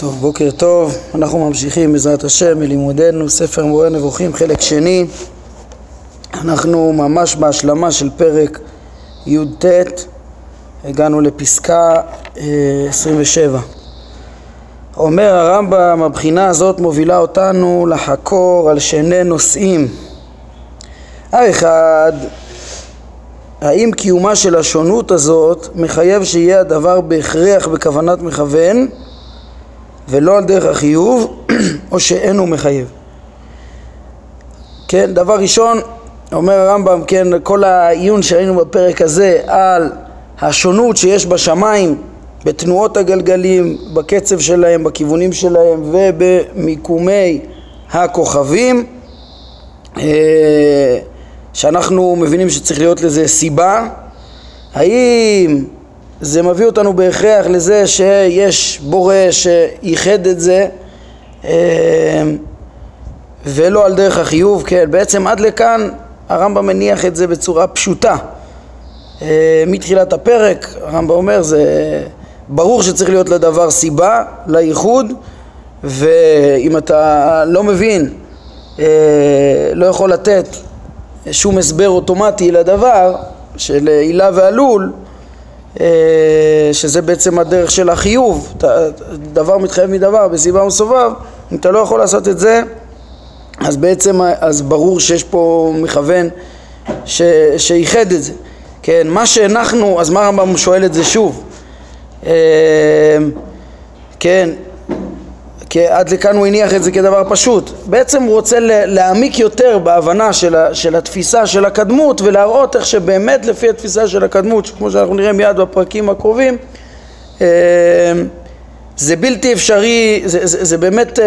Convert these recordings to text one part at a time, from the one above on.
טוב, בוקר טוב, אנחנו ממשיכים בעזרת השם מלימודנו ספר מורה נבוכים חלק שני. אנחנו ממש בהשלמה של פרק י"ט. הגענו לפסקה 27 אה, אומר הרמב"ם הבחינה הזאת מובילה אותנו לחקור על שני נושאים. האחד האם קיומה של השונות הזאת מחייב שיהיה הדבר בהכרח בכוונת מכוון ולא על דרך החיוב, או שאין הוא מחייב. כן, דבר ראשון, אומר הרמב"ם, כן, כל העיון שראינו בפרק הזה על השונות שיש בשמיים, בתנועות הגלגלים, בקצב שלהם, בכיוונים שלהם ובמיקומי הכוכבים, אה, שאנחנו מבינים שצריך להיות לזה סיבה. האם זה מביא אותנו בהכרח לזה שיש בורא שייחד את זה אה, ולא על דרך החיוב, כן, בעצם עד לכאן הרמב"ם מניח את זה בצורה פשוטה. אה, מתחילת הפרק, הרמב"ם אומר זה ברור שצריך להיות לדבר סיבה, לייחוד ואם אתה לא מבין, אה, לא יכול לתת שום הסבר אוטומטי לדבר של עילה ועלול שזה בעצם הדרך של החיוב, דבר מתחייב מדבר בסיבה ומסובב, אם אתה לא יכול לעשות את זה אז בעצם, אז ברור שיש פה מכוון שייחד את זה, כן, מה שהנחנו, אז מה הרמב"ם שואל את זה שוב, אה, כן, כי עד לכאן הוא הניח את זה כדבר פשוט. בעצם הוא רוצה להעמיק יותר בהבנה של, ה, של התפיסה של הקדמות ולהראות איך שבאמת לפי התפיסה של הקדמות, כמו שאנחנו נראה מיד בפרקים הקרובים, אה, זה בלתי אפשרי, זה, זה, זה באמת אה,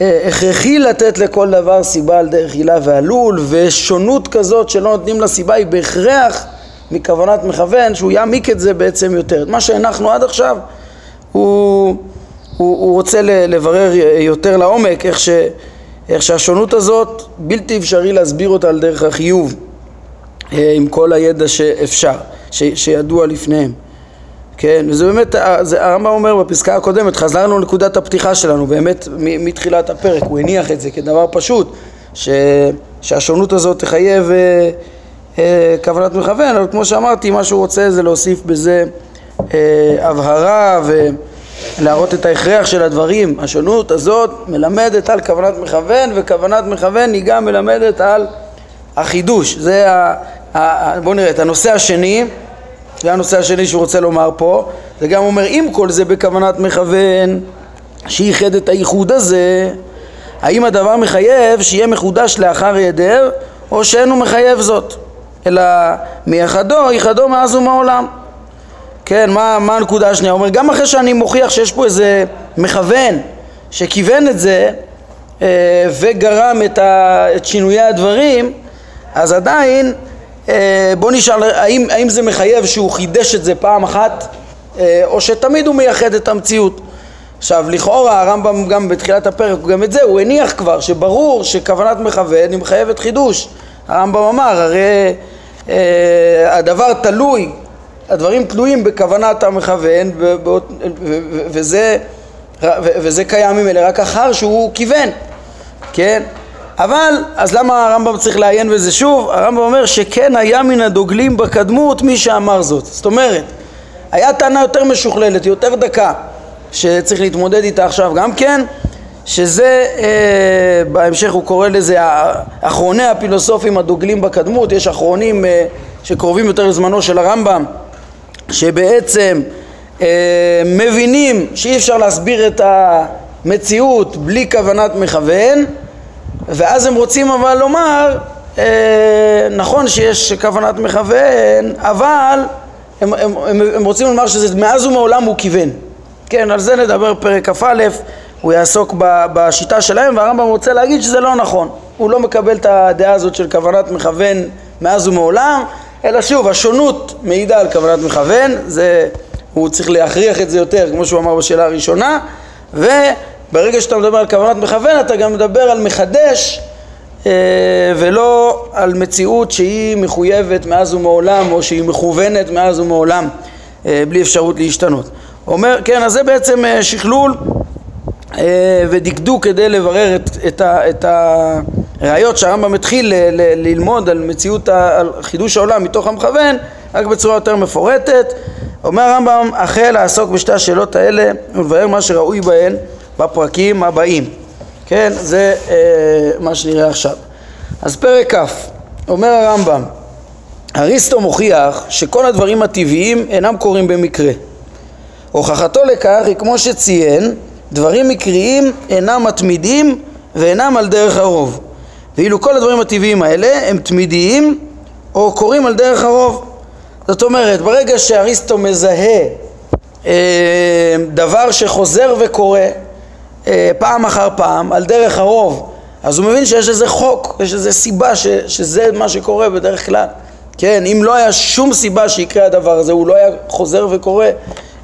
אה, הכרחי לתת לכל דבר סיבה על דרך הילה ועלול, ושונות כזאת שלא נותנים לה סיבה היא בהכרח מכוונת מכוון, שהוא יעמיק את זה בעצם יותר. מה שהנחנו עד עכשיו הוא... הוא, הוא רוצה לברר יותר לעומק איך, ש, איך שהשונות הזאת בלתי אפשרי להסביר אותה על דרך החיוב אה, עם כל הידע שאפשר, ש, שידוע לפניהם. כן, וזה באמת, אה, הרמב"ם אומר בפסקה הקודמת, חזרנו לנקודת הפתיחה שלנו, באמת מתחילת הפרק, הוא הניח את זה כדבר פשוט, ש, שהשונות הזאת תחייב אה, אה, כוונת מכוון, אבל כמו שאמרתי, מה שהוא רוצה זה להוסיף בזה אה, הבהרה ו... להראות את ההכרח של הדברים. השונות הזאת מלמדת על כוונת מכוון, וכוונת מכוון היא גם מלמדת על החידוש. זה ה... ה... בואו נראה, את הנושא השני, זה הנושא השני שהוא רוצה לומר פה, זה גם אומר אם כל זה בכוונת מכוון שייחד את הייחוד הזה, האם הדבר מחייב שיהיה מחודש לאחר היעדר או שאינו מחייב זאת, אלא מייחדו, ייחדו מאז ומעולם. כן, מה, מה הנקודה השנייה? הוא אומר, גם אחרי שאני מוכיח שיש פה איזה מכוון שכיוון את זה אה, וגרם את, ה, את שינויי הדברים, אז עדיין אה, בוא נשאל, האם, האם זה מחייב שהוא חידש את זה פעם אחת אה, או שתמיד הוא מייחד את המציאות? עכשיו, לכאורה הרמב"ם גם בתחילת הפרק, גם את זה, הוא הניח כבר שברור שכוונת מכוון היא מחייבת חידוש. הרמב"ם אמר, הרי אה, הדבר תלוי הדברים תלויים בכוונת המכוון וזה, וזה קיים ממילא רק אחר שהוא כיוון, כן? אבל, אז למה הרמב"ם צריך לעיין בזה שוב? הרמב"ם אומר שכן היה מן הדוגלים בקדמות מי שאמר זאת. זאת אומרת, היה טענה יותר משוכללת, יותר דקה, שצריך להתמודד איתה עכשיו גם כן, שזה, אה, בהמשך הוא קורא לזה אחרוני הפילוסופים הדוגלים בקדמות, יש אחרונים אה, שקרובים יותר לזמנו של הרמב"ם שבעצם אה, מבינים שאי אפשר להסביר את המציאות בלי כוונת מכוון ואז הם רוצים אבל לומר אה, נכון שיש כוונת מכוון אבל הם, הם, הם, הם רוצים לומר שזה מאז ומעולם הוא כיוון. כן על זה נדבר פרק כ"א הוא יעסוק בשיטה שלהם והרמב"ם רוצה להגיד שזה לא נכון. הוא לא מקבל את הדעה הזאת של כוונת מכוון מאז ומעולם אלא שוב, השונות מעידה על כוונת מכוון, זה, הוא צריך להכריח את זה יותר, כמו שהוא אמר בשאלה הראשונה, וברגע שאתה מדבר על כוונת מכוון, אתה גם מדבר על מחדש, אה, ולא על מציאות שהיא מחויבת מאז ומעולם, או שהיא מכוונת מאז ומעולם, אה, בלי אפשרות להשתנות. אומר, כן, אז זה בעצם אה, שכלול ודקדוק כדי לברר את, את, ה, את הראיות שהרמב"ם התחיל ללמוד על מציאות, על חידוש העולם מתוך המכוון, רק בצורה יותר מפורטת. אומר הרמב"ם, החל לעסוק בשתי השאלות האלה ולבאר מה שראוי בהן בפרקים הבאים. כן, זה אה, מה שנראה עכשיו. אז פרק כ', אומר הרמב"ם, אריסטו מוכיח שכל הדברים הטבעיים אינם קורים במקרה. הוכחתו לכך היא כמו שציין, דברים מקריים אינם מתמידים ואינם על דרך הרוב. ואילו כל הדברים הטבעיים האלה הם תמידיים או קורים על דרך הרוב. זאת אומרת, ברגע שאריסטו מזהה אה, דבר שחוזר וקורה אה, פעם אחר פעם על דרך הרוב, אז הוא מבין שיש איזה חוק, יש איזה סיבה ש, שזה מה שקורה בדרך כלל. כן, אם לא היה שום סיבה שיקרה הדבר הזה, הוא לא היה חוזר וקורה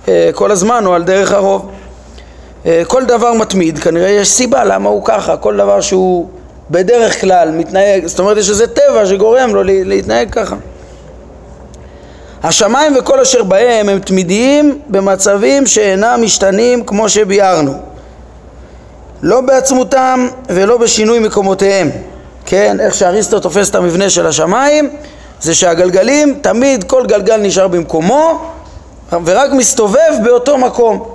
אה, כל הזמן או על דרך הרוב. אה, כל דבר מתמיד, כנראה יש סיבה למה הוא ככה, כל דבר שהוא בדרך כלל מתנהג, זאת אומרת יש איזה טבע שגורם לו להתנהג ככה. השמיים וכל אשר בהם הם תמידיים במצבים שאינם משתנים כמו שביארנו. לא בעצמותם ולא בשינוי מקומותיהם. כן, איך שאריסטו תופס את המבנה של השמיים, זה שהגלגלים, תמיד כל גלגל נשאר במקומו ורק מסתובב באותו מקום.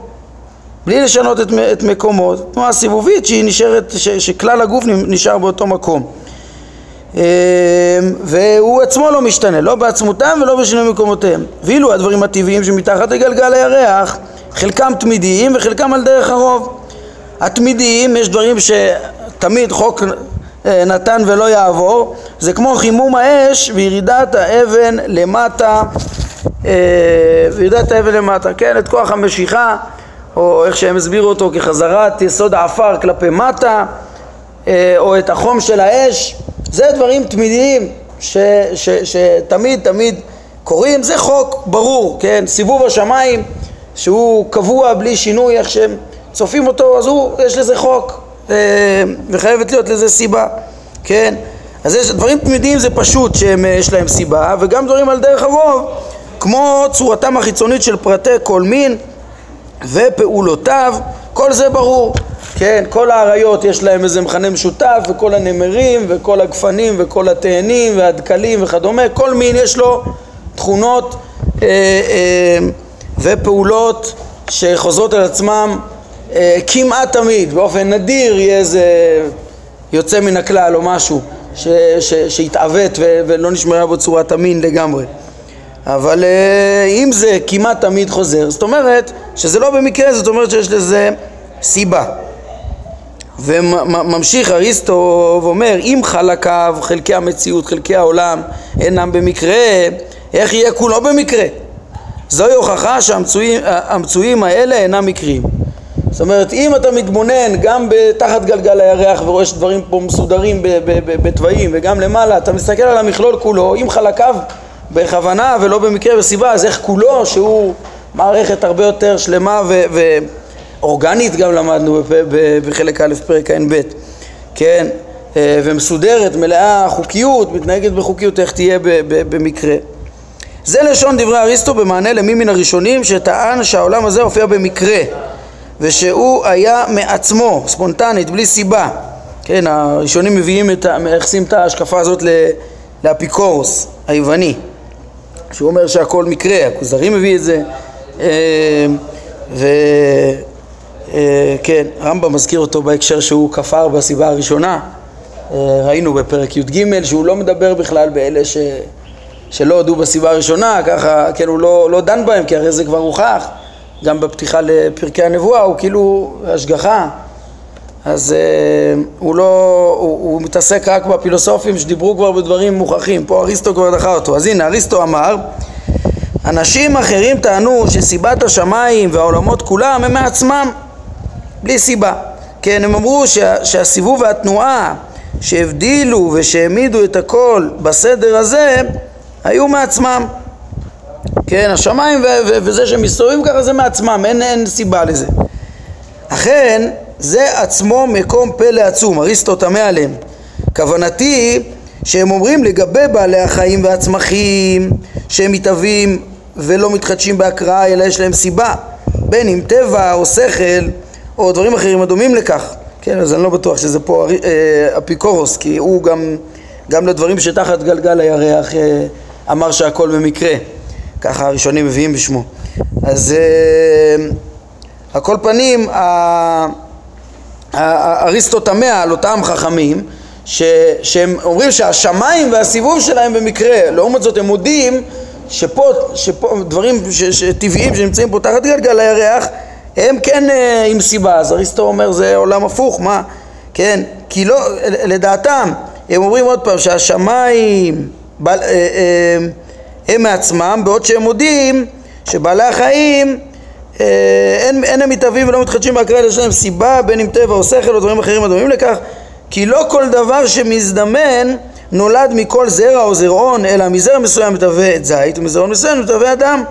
בלי לשנות את, את מקומו, תנועה סיבובית שהיא נשארת, ש, שכלל הגוף נשאר באותו מקום. אמ, והוא עצמו לא משתנה, לא בעצמותם ולא בשינוי מקומותיהם. ואילו הדברים הטבעיים שמתחת לגלגל הירח, חלקם תמידיים וחלקם על דרך הרוב. התמידיים, יש דברים שתמיד חוק אה, נתן ולא יעבור, זה כמו חימום האש וירידת האבן למטה, אה, וירידת האבן למטה, כן, את כוח המשיכה, או איך שהם הסבירו אותו כחזרת יסוד העפר כלפי מטה, אה, או את החום של האש, זה דברים תמידיים ש, ש, שתמיד תמיד קורים, זה חוק ברור, כן, סיבוב השמיים שהוא קבוע בלי שינוי איך שהם צופים אותו, אז הוא, יש לזה חוק, אה, וחייבת להיות לזה סיבה, כן? אז יש דברים תמידיים זה פשוט שיש להם סיבה, וגם דברים על דרך הרוב, כמו צורתם החיצונית של פרטי כל מין ופעולותיו, כל זה ברור, כן? כל האריות יש להם איזה מכנה משותף, וכל הנמרים, וכל הגפנים, וכל התאנים, והדקלים וכדומה, כל מין יש לו תכונות אה, אה, ופעולות שחוזרות על עצמם אה, כמעט תמיד, באופן נדיר יהיה איזה יוצא מן הכלל או משהו שהתעוות ולא נשמרה בו צורת המין לגמרי. אבל אה, אם זה כמעט תמיד חוזר, זאת אומרת שזה לא במקרה, זאת אומרת שיש לזה סיבה. וממשיך אריסטו ואומר, אם חלקיו, חלקי המציאות, חלקי העולם, אינם במקרה, איך יהיה כולו במקרה? זוהי הוכחה שהמצויים האלה אינם מקריים. זאת אומרת, אם אתה מתבונן גם תחת גלגל הירח ורואה שדברים פה מסודרים בתוואים וגם למעלה, אתה מסתכל על המכלול כולו, עם חלקיו בכוונה ולא במקרה וסיבה, אז איך כולו, שהוא מערכת הרבה יותר שלמה ואורגנית גם למדנו בחלק א' פרק ע"ב, כן, אה, ומסודרת, מלאה חוקיות, מתנהגת בחוקיות, איך תהיה במקרה. זה לשון דברי אריסטו במענה למי מן הראשונים שטען שהעולם הזה הופיע במקרה ושהוא היה מעצמו, ספונטנית, בלי סיבה. כן, הראשונים מביאים את, מייחסים את ההשקפה הזאת לאפיקורוס היווני, שהוא אומר שהכל מקרה, הכוזרי מביא את זה, וכן, אה, הרמב"ם מזכיר אותו בהקשר שהוא כפר בסיבה הראשונה, אה, ראינו בפרק י"ג שהוא לא מדבר בכלל באלה ש... שלא הודו בסיבה הראשונה, ככה, כן, הוא לא, לא דן בהם, כי הרי זה כבר הוכח. גם בפתיחה לפרקי הנבואה הוא כאילו השגחה אז uh, הוא לא, הוא, הוא מתעסק רק בפילוסופים שדיברו כבר בדברים מוכחים, פה אריסטו כבר דחה אותו. אז הנה, אריסטו אמר, אנשים אחרים טענו שסיבת השמיים והעולמות כולם הם מעצמם, בלי סיבה. כן, הם אמרו שה, שהסיבוב והתנועה שהבדילו ושהעמידו את הכל בסדר הזה, היו מעצמם. כן, השמיים וזה שהם מסתובבים ככה זה מעצמם, אין, אין סיבה לזה. אכן, זה עצמו מקום פלא עצום, אריסטו תמה עליהם. כוונתי שהם אומרים לגבי בעלי החיים והצמחים שהם מתהווים ולא מתחדשים בהקראה אלא יש להם סיבה בין אם טבע או שכל או דברים אחרים הדומים לכך. כן, אז אני לא בטוח שזה פה אה, אפיקורוס, כי הוא גם, גם לדברים שתחת גלגל הירח אה, אמר שהכל במקרה. ככה הראשונים מביאים בשמו. אז אה, על כל פנים, אריסטו תמה על אותם חכמים ש, שהם אומרים שהשמיים והסיבוב שלהם במקרה, לעומת זאת הם מודים שפה, שפה דברים ש, ש, טבעיים שנמצאים פה תחת גלגל הירח הם כן אה, עם סיבה, אז אריסטו אומר זה עולם הפוך, מה? כן, כי לא, לדעתם, הם אומרים עוד פעם שהשמיים בל, אה, אה, הם מעצמם, בעוד שהם מודים שבעלי החיים אין, אין הם מתהווים ולא מתחדשים בהקראה יש להם סיבה בין אם טבע או שכל או דברים אחרים הדומים לכך כי לא כל דבר שמזדמן נולד מכל זרע או זרעון אלא מזרע מסוים מתהווה את זית ומזרעון מסוים מתהווה אדם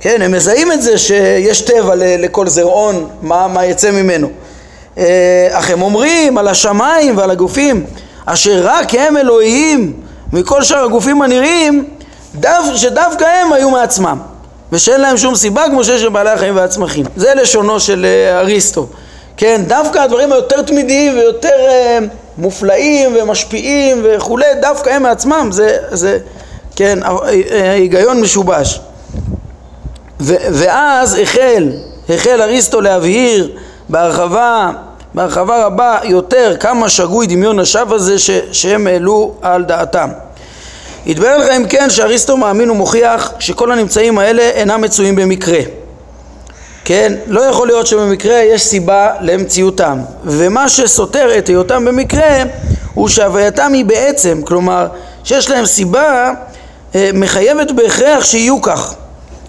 כן, הם מזהים את זה שיש טבע לכל זרעון, מה, מה יצא ממנו. אה, אך הם אומרים על השמיים ועל הגופים אשר רק הם אלוהים מכל שאר הגופים הנראים דו, שדווקא הם היו מעצמם ושאין להם שום סיבה כמו שיש לבעלי החיים והצמחים. זה לשונו של אה, אריסטו. כן, דווקא הדברים היותר תמידיים ויותר uh, מופלאים ומשפיעים וכולי, דווקא הם מעצמם, זה, זה כן, היגיון משובש. ו, ואז החל, החל אריסטו להבהיר בהרחבה, בהרחבה רבה יותר כמה שגוי דמיון השווא הזה ש, שהם העלו על דעתם. התברר לך אם כן שאריסטו מאמין ומוכיח שכל הנמצאים האלה אינם מצויים במקרה. כן, לא יכול להיות שבמקרה יש סיבה למציאותם ומה שסותר את היותם במקרה הוא שהווייתם היא בעצם, כלומר שיש להם סיבה אה, מחייבת בהכרח שיהיו כך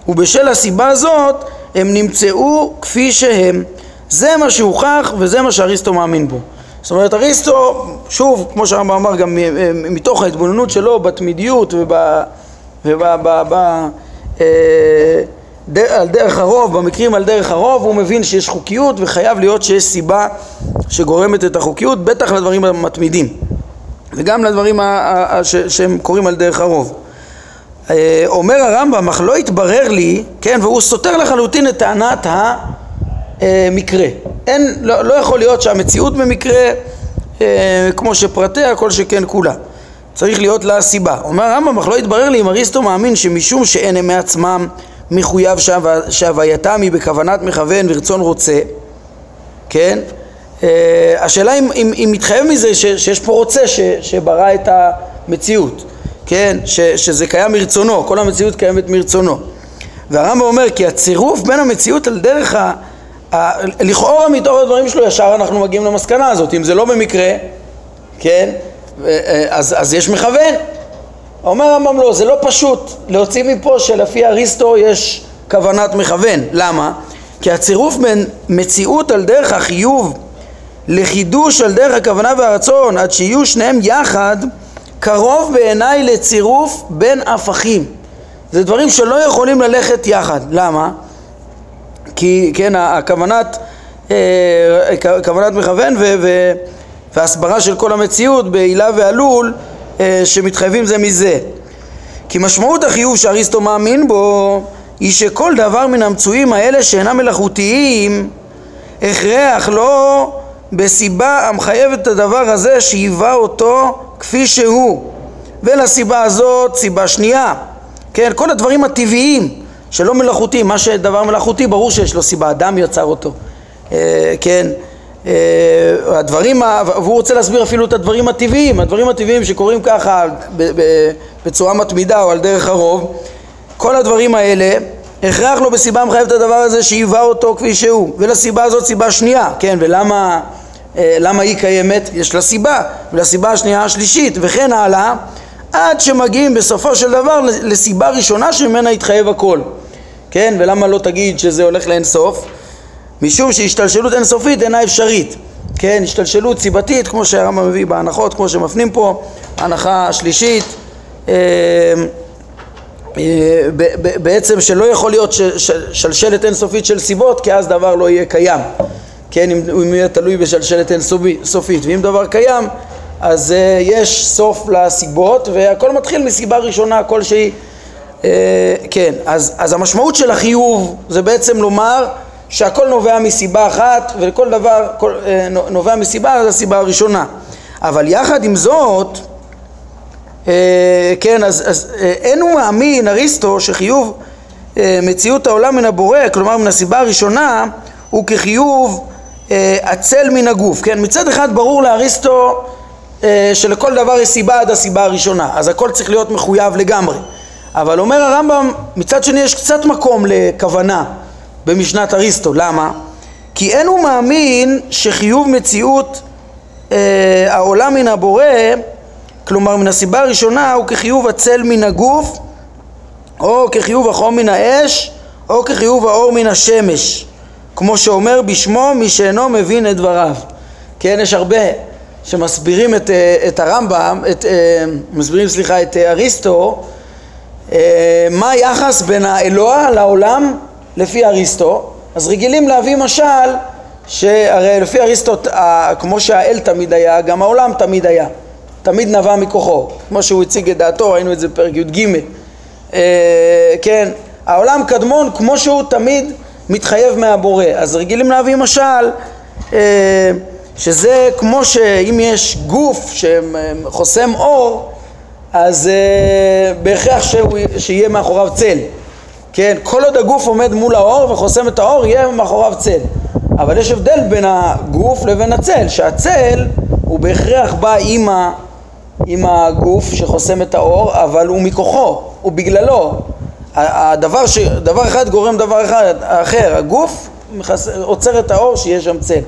ובשל הסיבה הזאת הם נמצאו כפי שהם. זה מה שהוכח וזה מה שאריסטו מאמין בו. זאת אומרת אריסטו, שוב, כמו שהרמב"ם אמר, גם מתוך ההתבוננות שלו בתמידיות וב... אה, על דרך הרוב, במקרים על דרך הרוב, הוא מבין שיש חוקיות וחייב להיות שיש סיבה שגורמת את החוקיות, בטח לדברים המתמידים וגם לדברים ה, ה, ה, ש, שהם קורים על דרך הרוב. אה, אומר הרמב"ם, אך לא התברר לי, כן, והוא סותר לחלוטין את טענת המקרה. אין, לא, לא יכול להיות שהמציאות במקרה, אה, כמו שפרטיה, כל שכן כולה. צריך להיות לה סיבה. אומר הרמב"ם, אך לא התברר לי אם אריסטו מאמין שמשום שאין הם מעצמם מחויב שהווייתם היא בכוונת מכוון ורצון רוצה, כן? אה, השאלה אם, אם, אם מתחייב מזה ש, שיש פה רוצה ש, שברא את המציאות. כן, ש, שזה קיים מרצונו, כל המציאות קיימת מרצונו. והרמב"ם אומר כי הצירוף בין המציאות על דרך ה... לכאורה מתוך הדברים שלו ישר אנחנו מגיעים למסקנה הזאת, אם זה לא במקרה, כן, אה, אז, אז יש מכוון. אומר הרמב"ם לא, זה לא פשוט להוציא מפה שלפי אריסטו יש כוונת מכוון. למה? כי הצירוף בין מציאות על דרך החיוב לחידוש על דרך הכוונה והרצון עד שיהיו שניהם יחד קרוב בעיניי לצירוף בין הפכים. זה דברים שלא יכולים ללכת יחד. למה? כי כן, הכוונת, אה, כוונת מכוון ו, ו, והסברה של כל המציאות בעילה ועלול אה, שמתחייבים זה מזה. כי משמעות החיוב שאריסטו מאמין בו היא שכל דבר מן המצויים האלה שאינם מלאכותיים הכרח לא בסיבה המחייבת את הדבר הזה שהיווה אותו כפי שהוא ולסיבה הזאת סיבה שנייה כן כל הדברים הטבעיים שלא מלאכותיים מה שדבר מלאכותי ברור שיש לו סיבה אדם יצר אותו אה, כן אה, הדברים והוא רוצה להסביר אפילו את הדברים הטבעיים הדברים הטבעיים שקורים ככה בצורה מתמידה או על דרך הרוב כל הדברים האלה הכרח לו בסיבה מחייבת את הדבר הזה שהיווה אותו כפי שהוא ולסיבה הזאת סיבה שנייה כן ולמה אה, למה היא קיימת? יש לה סיבה, ולסיבה השנייה השלישית, וכן הלאה, עד שמגיעים בסופו של דבר לסיבה ראשונה שממנה יתחייב הכל. כן? ולמה לא תגיד שזה הולך לאינסוף? משום שהשתלשלות אינסופית אינה אפשרית. כן? השתלשלות סיבתית, כמו שהרמב"ם מביא בהנחות, כמו שמפנים פה, הנחה השלישית, אה, אה, בעצם שלא יכול להיות שלשלת אינסופית של סיבות, כי אז דבר לא יהיה קיים. כן, אם הוא יהיה תלוי בשלשלת אינסופית, ואם דבר קיים, אז uh, יש סוף לסיבות, והכל מתחיל מסיבה ראשונה כלשהי, uh, כן, אז, אז המשמעות של החיוב זה בעצם לומר שהכל נובע מסיבה אחת ולכל דבר כל, אה, נובע מסיבה, זו הסיבה הראשונה. אבל יחד עם זאת, אה, כן, אז, אז אה, אין הוא מאמין, אריסטו, שחיוב מציאות העולם מן הבורא, כלומר מן הסיבה הראשונה, הוא כחיוב עצל מן הגוף. כן, מצד אחד ברור לאריסטו שלכל דבר יש סיבה עד הסיבה הראשונה, אז הכל צריך להיות מחויב לגמרי. אבל אומר הרמב"ם, מצד שני יש קצת מקום לכוונה במשנת אריסטו, למה? כי אין הוא מאמין שחיוב מציאות אה, העולם מן הבורא, כלומר מן הסיבה הראשונה הוא כחיוב הצל מן הגוף או כחיוב החום מן האש או כחיוב האור מן השמש כמו שאומר בשמו מי שאינו מבין את דבריו כן יש הרבה שמסבירים את, אה, את הרמב"ם, את, אה, מסבירים סליחה את אריסטו אה, מה היחס בין האלוה לעולם לפי אריסטו, אז רגילים להביא משל שהרי לפי אריסטו כמו שהאל תמיד היה, גם העולם תמיד היה, תמיד נבע מכוחו, כמו שהוא הציג את דעתו, ראינו את זה בפרק י"ג, כן, העולם קדמון כמו שהוא תמיד מתחייב מהבורא, אז רגילים להביא משל שזה כמו שאם יש גוף שחוסם אור אז uh, בהכרח שהוא, שיהיה מאחוריו צל. כן, כל עוד הגוף עומד מול האור וחוסם את האור, יהיה מאחוריו צל. אבל יש הבדל בין הגוף לבין הצל, שהצל הוא בהכרח בא עם, ה, עם הגוף שחוסם את האור, אבל הוא מכוחו, הוא בגללו. הדבר ש... דבר אחד גורם דבר אחד אחר, הגוף מחס... עוצר את האור שיהיה שם צל,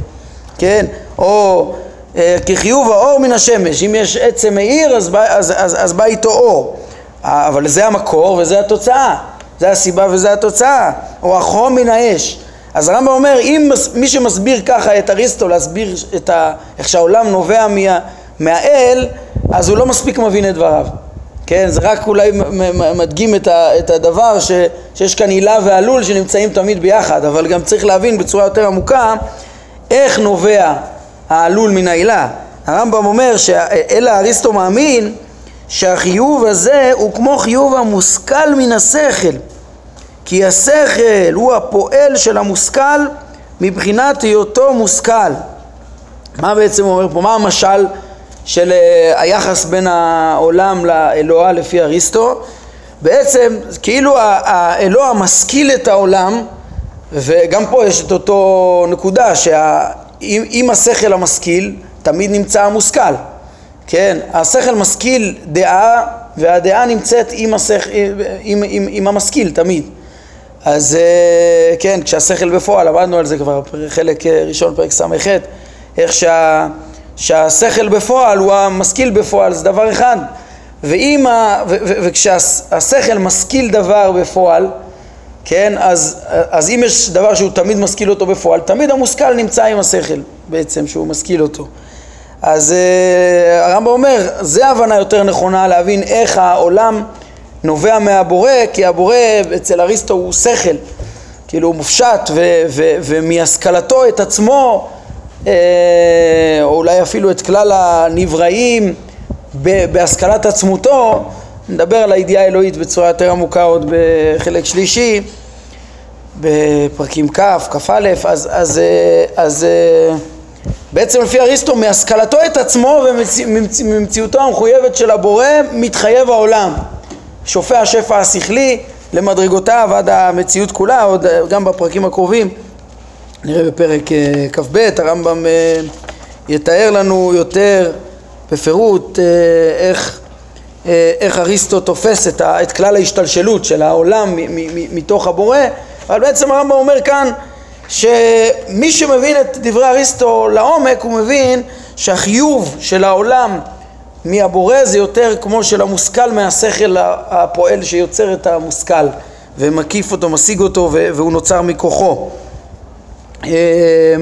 כן? או אה, כחיוב האור מן השמש, אם יש עצם מאיר אז, אז, אז, אז בא איתו אור, אה, אבל זה המקור וזה התוצאה, זה הסיבה וזה התוצאה, או החום מן האש. אז הרמב"ם אומר, אם מי שמסביר ככה את אריסטו, להסביר את ה, איך שהעולם נובע מה, מהאל, אז הוא לא מספיק מבין את דבריו. כן, זה רק אולי מדגים את, את הדבר ש, שיש כאן הילה ועלול שנמצאים תמיד ביחד, אבל גם צריך להבין בצורה יותר עמוקה איך נובע העלול מן העילה. הרמב"ם אומר שאלא אריסטו מאמין שהחיוב הזה הוא כמו חיוב המושכל מן השכל כי השכל הוא הפועל של המושכל מבחינת היותו מושכל. מה בעצם הוא אומר פה? מה המשל של אה, היחס בין העולם לאלוה לפי אריסטו? בעצם כאילו האלוה משכיל את העולם וגם פה יש את אותו נקודה שה... עם, עם השכל המשכיל תמיד נמצא המושכל, כן? השכל משכיל דעה והדעה נמצאת עם, השכל, עם, עם, עם המשכיל תמיד. אז אה, כן, כשהשכל בפועל, עבדנו על זה כבר חלק אה, ראשון, פרק ס"ח, איך שה, שהשכל בפועל הוא המשכיל בפועל, זה דבר אחד. ואם ה, וכשהשכל משכיל דבר בפועל, כן, אז, אז אם יש דבר שהוא תמיד משכיל אותו בפועל, תמיד המושכל נמצא עם השכל בעצם, שהוא משכיל אותו. אז uh, הרמב"ם אומר, זה הבנה יותר נכונה להבין איך העולם נובע מהבורא, כי הבורא אצל אריסטו הוא שכל, כאילו הוא מופשט, ו- ו- ומהשכלתו את עצמו, uh, או אולי אפילו את כלל הנבראים, בהשכלת עצמותו, נדבר על הידיעה האלוהית בצורה יותר עמוקה עוד בחלק שלישי, בפרקים כ', כ"א, אז, אז, אז בעצם לפי אריסטו מהשכלתו את עצמו וממציאותו המחויבת של הבורא מתחייב העולם. שופע השפע השכלי למדרגותיו עד המציאות כולה, עוד גם בפרקים הקרובים, נראה בפרק אה, כ"ב, הרמב"ם אה, יתאר לנו יותר בפירוט אה, איך איך אריסטו תופס את, ה, את כלל ההשתלשלות של העולם מתוך הבורא, אבל בעצם הרמב"ם אומר כאן שמי שמבין את דברי אריסטו לעומק הוא מבין שהחיוב של העולם מהבורא זה יותר כמו של המושכל מהשכל הפועל שיוצר את המושכל ומקיף אותו, משיג אותו והוא נוצר מכוחו. אה,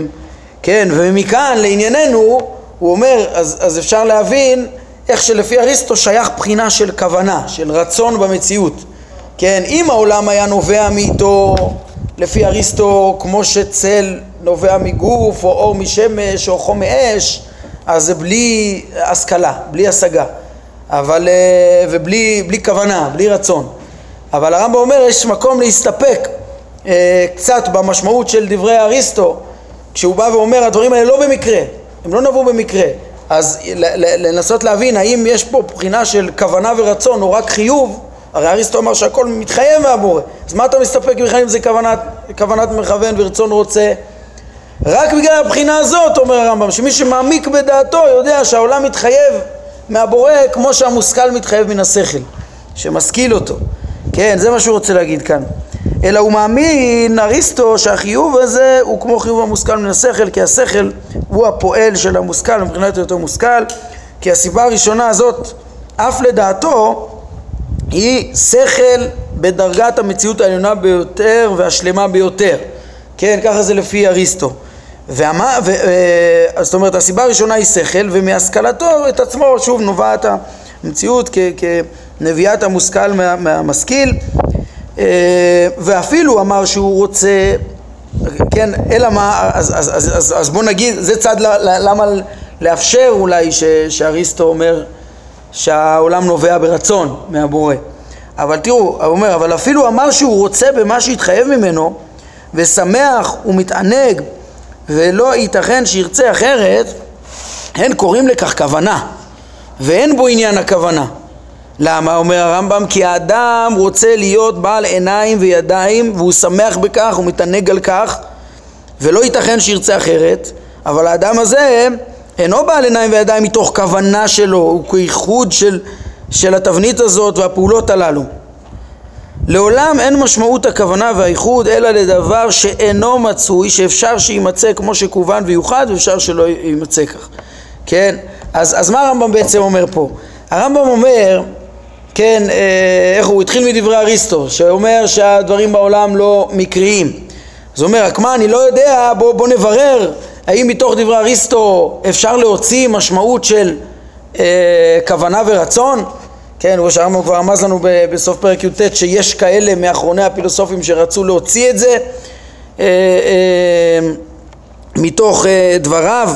כן, ומכאן לענייננו הוא אומר, אז, אז אפשר להבין איך שלפי אריסטו שייך בחינה של כוונה, של רצון במציאות. כן, אם העולם היה נובע מאיתו, לפי אריסטו, כמו שצל נובע מגוף, או אור משמש, או חום מאש, אז זה בלי השכלה, בלי השגה, אבל, אה, ובלי בלי כוונה, בלי רצון. אבל הרמב"ם אומר, יש מקום להסתפק אה, קצת במשמעות של דברי אריסטו, כשהוא בא ואומר הדברים האלה לא במקרה, הם לא נבעו במקרה, אז לנסות להבין האם יש פה בחינה של כוונה ורצון או רק חיוב, הרי אריסטו אמר שהכל מתחייב מהבורא, אז מה אתה מסתפק בכלל אם זה כוונת, כוונת מכוון ורצון רוצה? רק בגלל הבחינה הזאת, אומר הרמב"ם, שמי שמעמיק בדעתו יודע שהעולם מתחייב מהבורא כמו שהמושכל מתחייב מן השכל, שמשכיל אותו. כן, זה מה שהוא רוצה להגיד כאן. אלא הוא מאמין, אריסטו, שהחיוב הזה הוא כמו חיוב המושכל מן השכל, כי השכל הוא הפועל של המושכל, מבחינת היותו מושכל, כי הסיבה הראשונה הזאת, אף לדעתו, היא שכל בדרגת המציאות העליונה ביותר והשלמה ביותר. כן, ככה זה לפי אריסטו. והמה, ו, אה, זאת אומרת, הסיבה הראשונה היא שכל, ומהשכלתו את עצמו, שוב, נובעת המציאות כ, כנביאת המושכל מה, מהמשכיל, ואפילו אמר שהוא רוצה, כן, אלא מה, אז, אז, אז, אז, אז בוא נגיד, זה צד למה לאפשר אולי ש, שאריסטו אומר שהעולם נובע ברצון מהבורא. אבל תראו, הוא אומר, אבל אפילו אמר שהוא רוצה במה שהתחייב ממנו, ושמח ומתענג ולא ייתכן שירצה אחרת, הן קוראים לכך כוונה, ואין בו עניין הכוונה. למה? אומר הרמב"ם, כי האדם רוצה להיות בעל עיניים וידיים והוא שמח בכך, הוא מתענג על כך ולא ייתכן שירצה אחרת, אבל האדם הזה אינו בעל עיניים וידיים מתוך כוונה שלו, הוא כייחוד של, של התבנית הזאת והפעולות הללו. לעולם אין משמעות הכוונה והאיחוד אלא לדבר שאינו מצוי, שאפשר שיימצא כמו שכוון ויוחד ואפשר שלא יימצא כך. כן? אז, אז מה הרמב"ם בעצם אומר פה? הרמב"ם אומר, כן, אה, איך הוא התחיל מדברי אריסטו, שאומר שהדברים בעולם לא מקריים. אז אומר, רק מה, אני לא יודע, בוא, בוא נברר האם מתוך דברי אריסטו אפשר להוציא משמעות של אה, כוונה ורצון? כן, ראש הרמב"ם כבר רמז לנו בסוף פרק י"ט שיש כאלה מאחרוני הפילוסופים שרצו להוציא את זה אה, אה, מתוך אה, דבריו,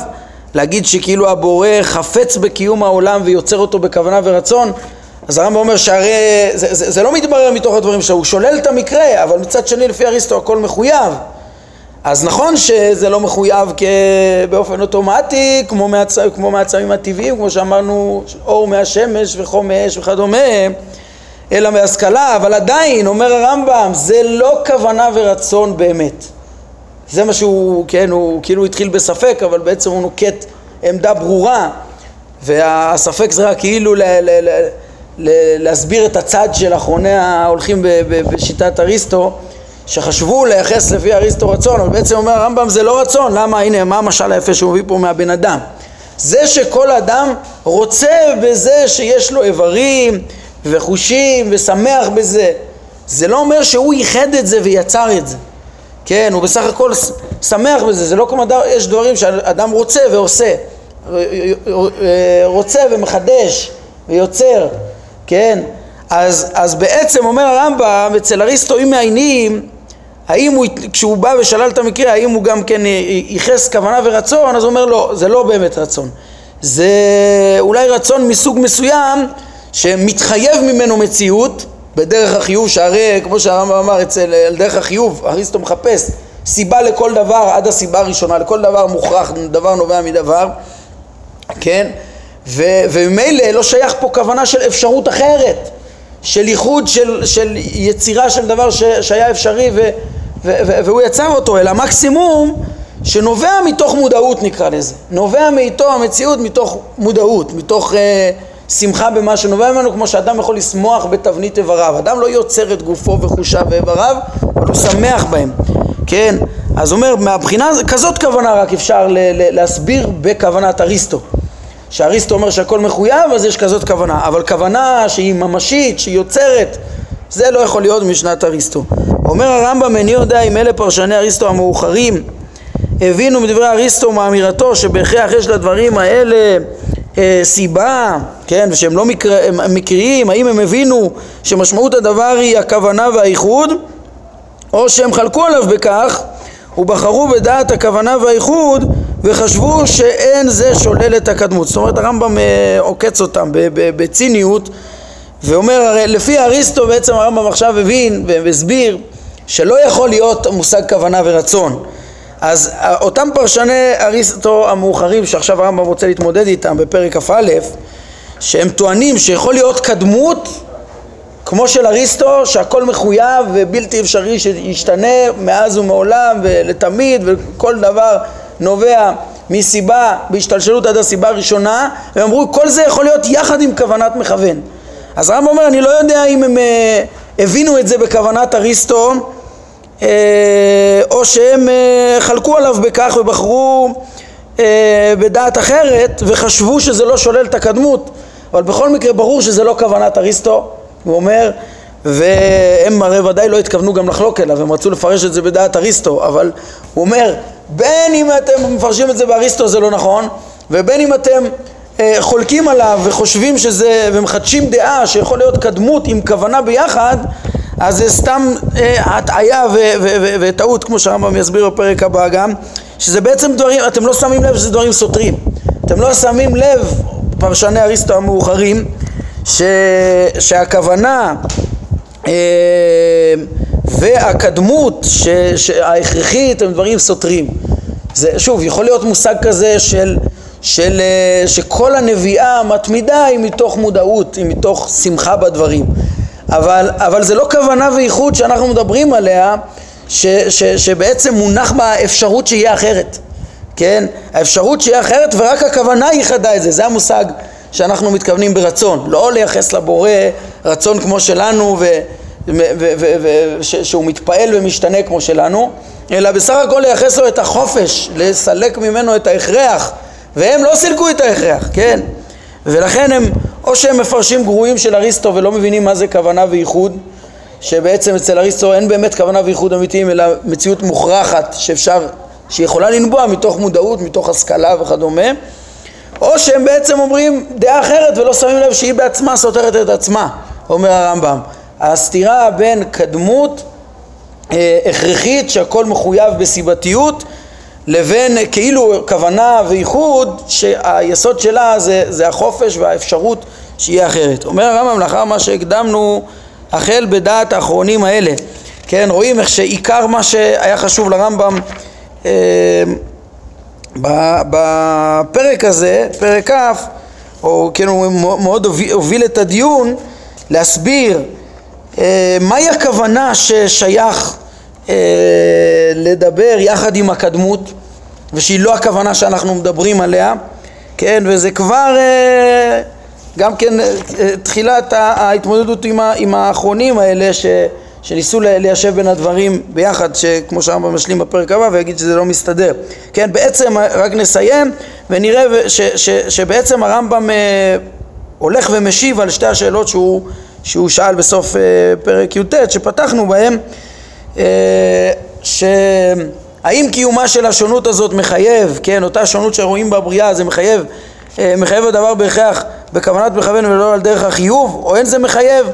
להגיד שכאילו הבורא חפץ בקיום העולם ויוצר אותו בכוונה ורצון אז הרמב"ם אומר שהרי זה, זה, זה לא מתברר מתוך הדברים שלו, הוא שולל את המקרה, אבל מצד שני לפי אריסטו הכל מחויב אז נכון שזה לא מחויב באופן אוטומטי כמו, מהצ... כמו מהצמים הטבעיים, כמו שאמרנו, אור מהשמש וחום מאש וכדומה, אלא מהשכלה, אבל עדיין, אומר הרמב"ם, זה לא כוונה ורצון באמת. זה מה שהוא, כן, הוא כאילו התחיל בספק, אבל בעצם הוא נוקט עמדה ברורה, והספק זה רק כאילו ל... ל... ל... להסביר את הצד של אחרוני ההולכים בשיטת אריסטו שחשבו לייחס לפי אריסטו רצון, אבל בעצם אומר הרמב"ם זה לא רצון, למה? הנה, מה המשל היפה שהוא מביא פה מהבן אדם? זה שכל אדם רוצה בזה שיש לו איברים וחושים ושמח בזה, זה לא אומר שהוא ייחד את זה ויצר את זה. כן, הוא בסך הכל שמח בזה, זה לא כמו אדם, יש דברים שאדם רוצה ועושה, רוצה ומחדש ויוצר, כן? אז, אז בעצם אומר הרמב"ם, אצל אריסטו אם מעיינים האם הוא, כשהוא בא ושלל את המקרה, האם הוא גם כן ייחס כוונה ורצון, אז הוא אומר לא, זה לא באמת רצון. זה אולי רצון מסוג מסוים שמתחייב ממנו מציאות בדרך החיוב, שהרי כמו שהרמב"ם אמר אצל, על דרך החיוב, אריסטו מחפש סיבה לכל דבר עד הסיבה הראשונה, לכל דבר מוכרח, דבר נובע מדבר, כן? וממילא לא שייך פה כוונה של אפשרות אחרת, של ייחוד, של, של יצירה של דבר ש, שהיה אפשרי ו, והוא יצר אותו, אלא מקסימום שנובע מתוך מודעות נקרא לזה, נובע מאיתו המציאות מתוך מודעות, מתוך אה, שמחה במה שנובע ממנו, כמו שאדם יכול לשמוח בתבנית איבריו, אדם לא יוצר את גופו וחושיו ואיבריו, אבל הוא שמח בהם, כן, אז אומר מהבחינה כזאת כוונה רק אפשר ל- ל- להסביר בכוונת אריסטו, שאריסטו אומר שהכל מחויב אז יש כזאת כוונה, אבל כוונה שהיא ממשית, שהיא יוצרת, זה לא יכול להיות משנת אריסטו. אומר הרמב"ם, איני יודע אם אלה פרשני אריסטו המאוחרים הבינו מדברי אריסטו מאמירתו שבהכרח יש לדברים האלה אה, סיבה, כן, ושהם לא מקר... מקריים, האם הם הבינו שמשמעות הדבר היא הכוונה והאיחוד, או שהם חלקו עליו בכך ובחרו בדעת הכוונה והאיחוד וחשבו שאין זה שולל את הקדמות. זאת אומרת הרמב"ם אה, עוקץ אותם בציניות ואומר הרי לפי אריסטו בעצם הרמב"ם עכשיו הבין והסביר שלא יכול להיות מושג כוונה ורצון. אז אותם פרשני אריסטו המאוחרים שעכשיו הרמב"ם רוצה להתמודד איתם בפרק כ"א שהם טוענים שיכול להיות קדמות כמו של אריסטו שהכל מחויב ובלתי אפשרי שישתנה מאז ומעולם ולתמיד וכל דבר נובע מסיבה בהשתלשלות עד הסיבה הראשונה והם אמרו כל זה יכול להיות יחד עם כוונת מכוון. אז הרמב"ם אומר אני לא יודע אם הם uh, הבינו את זה בכוונת אריסטו uh, או שהם uh, חלקו עליו בכך ובחרו uh, בדעת אחרת וחשבו שזה לא שולל את הקדמות. אבל בכל מקרה ברור שזה לא כוונת אריסטו הוא אומר והם הרי ודאי לא התכוונו גם לחלוק אליו, הם רצו לפרש את זה בדעת אריסטו, אבל הוא אומר, בין אם אתם מפרשים את זה באריסטו זה לא נכון, ובין אם אתם אה, חולקים עליו וחושבים שזה, ומחדשים דעה שיכול להיות קדמות עם כוונה ביחד, אז זה סתם אה, הטעיה וטעות, כמו שהרמב"ם יסביר בפרק הבא גם, שזה בעצם דברים, אתם לא שמים לב שזה דברים סותרים. אתם לא שמים לב, פרשני אריסטו המאוחרים, ש, שהכוונה אה, והקדמות ההכרחית הם דברים סותרים. זה, שוב, יכול להיות מושג כזה של, של, אה, שכל הנביאה המתמידה היא מתוך מודעות, היא מתוך שמחה בדברים. אבל, אבל זה לא כוונה וייחוד שאנחנו מדברים עליה, ש, ש, שבעצם מונח בה האפשרות שיהיה אחרת. כן? האפשרות שיהיה אחרת ורק הכוונה ייחדה את זה, זה המושג שאנחנו מתכוונים ברצון, לא לייחס לבורא רצון כמו שלנו ו... שהוא מתפעל ומשתנה כמו שלנו, אלא בסך הכל לייחס לו את החופש, לסלק ממנו את ההכרח, והם לא סילקו את ההכרח, כן? ולכן הם, או שהם מפרשים גרועים של אריסטו ולא מבינים מה זה כוונה וייחוד, שבעצם אצל אריסטו אין באמת כוונה וייחוד אמיתיים, אלא מציאות מוכרחת שאפשר, שיכולה לנבוע מתוך מודעות, מתוך השכלה וכדומה, או שהם בעצם אומרים דעה אחרת ולא שמים לב שהיא בעצמה סותרת את עצמה, אומר הרמב"ם. הסתירה בין קדמות אה, הכרחית שהכל מחויב בסיבתיות לבין כאילו כוונה וייחוד שהיסוד שלה זה, זה החופש והאפשרות שיהיה אחרת. אומר הרמב"ם לאחר מה שהקדמנו החל בדעת האחרונים האלה כן רואים איך שעיקר מה שהיה חשוב לרמב"ם אה, בפרק הזה, פרק כ', או כן הוא מאוד הוביל את הדיון להסביר אה, מהי הכוונה ששייך אה, לדבר יחד עם הקדמות ושהיא לא הכוונה שאנחנו מדברים עליה, כן, וזה כבר אה, גם כן תחילת ההתמודדות עם האחרונים האלה ש, שניסו ליישב בין הדברים ביחד, שכמו שהרמב"ם משלים בפרק הבא ויגיד שזה לא מסתדר. כן, בעצם רק נסיים ונראה ש, ש, שבעצם הרמב"ם הולך ומשיב על שתי השאלות שהוא שהוא שאל בסוף uh, פרק י"ט שפתחנו בהם uh, שהאם קיומה של השונות הזאת מחייב, כן, אותה שונות שרואים בבריאה זה מחייב, uh, מחייב הדבר בהכרח בכוונת מכוון ולא על דרך החיוב או אין זה מחייב?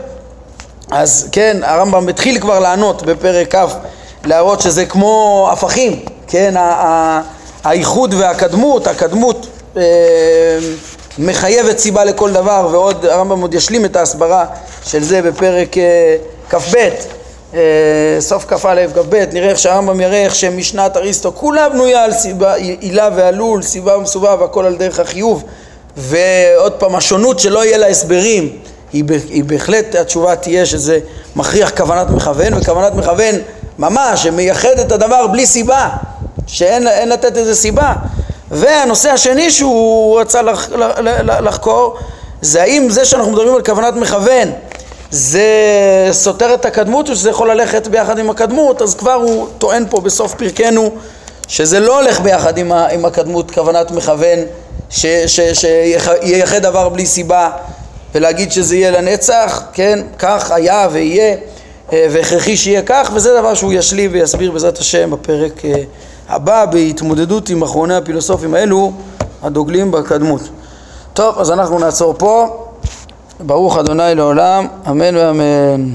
אז כן, הרמב"ם התחיל כבר לענות בפרק כ' להראות שזה כמו הפכים, כן, האיחוד והקדמות, הקדמות אה, מחייבת סיבה לכל דבר ועוד הרמב"ם עוד ישלים את ההסברה של זה בפרק אה, כ"ב אה, סוף כ"א כ"ב נראה איך שהרמב"ם יראה איך שמשנת אריסטו כולה בנויה על סיבה עילה ועלול סיבה ומסובב והכל על דרך החיוב. ועוד פעם השונות שלא יהיה לה הסברים היא, היא בהחלט התשובה תהיה שזה מכריח כוונת מכוון וכוונת מכוון ממש שמייחד את הדבר בלי סיבה שאין לתת איזה סיבה והנושא השני שהוא רצה לח, לחקור זה האם זה שאנחנו מדברים על כוונת מכוון זה סותר את הקדמות או שזה יכול ללכת ביחד עם הקדמות? אז כבר הוא טוען פה בסוף פרקנו שזה לא הולך ביחד עם, ה, עם הקדמות כוונת מכוון שייחד דבר בלי סיבה ולהגיד שזה יהיה לנצח, כן, כך היה ויהיה אה, והכרחי שיהיה כך וזה דבר שהוא ישלים ויסביר בעזרת השם בפרק אה, הבא בהתמודדות עם אחרוני הפילוסופים האלו הדוגלים בקדמות. טוב, אז אנחנו נעצור פה. ברוך אדוני לעולם, אמן ואמן.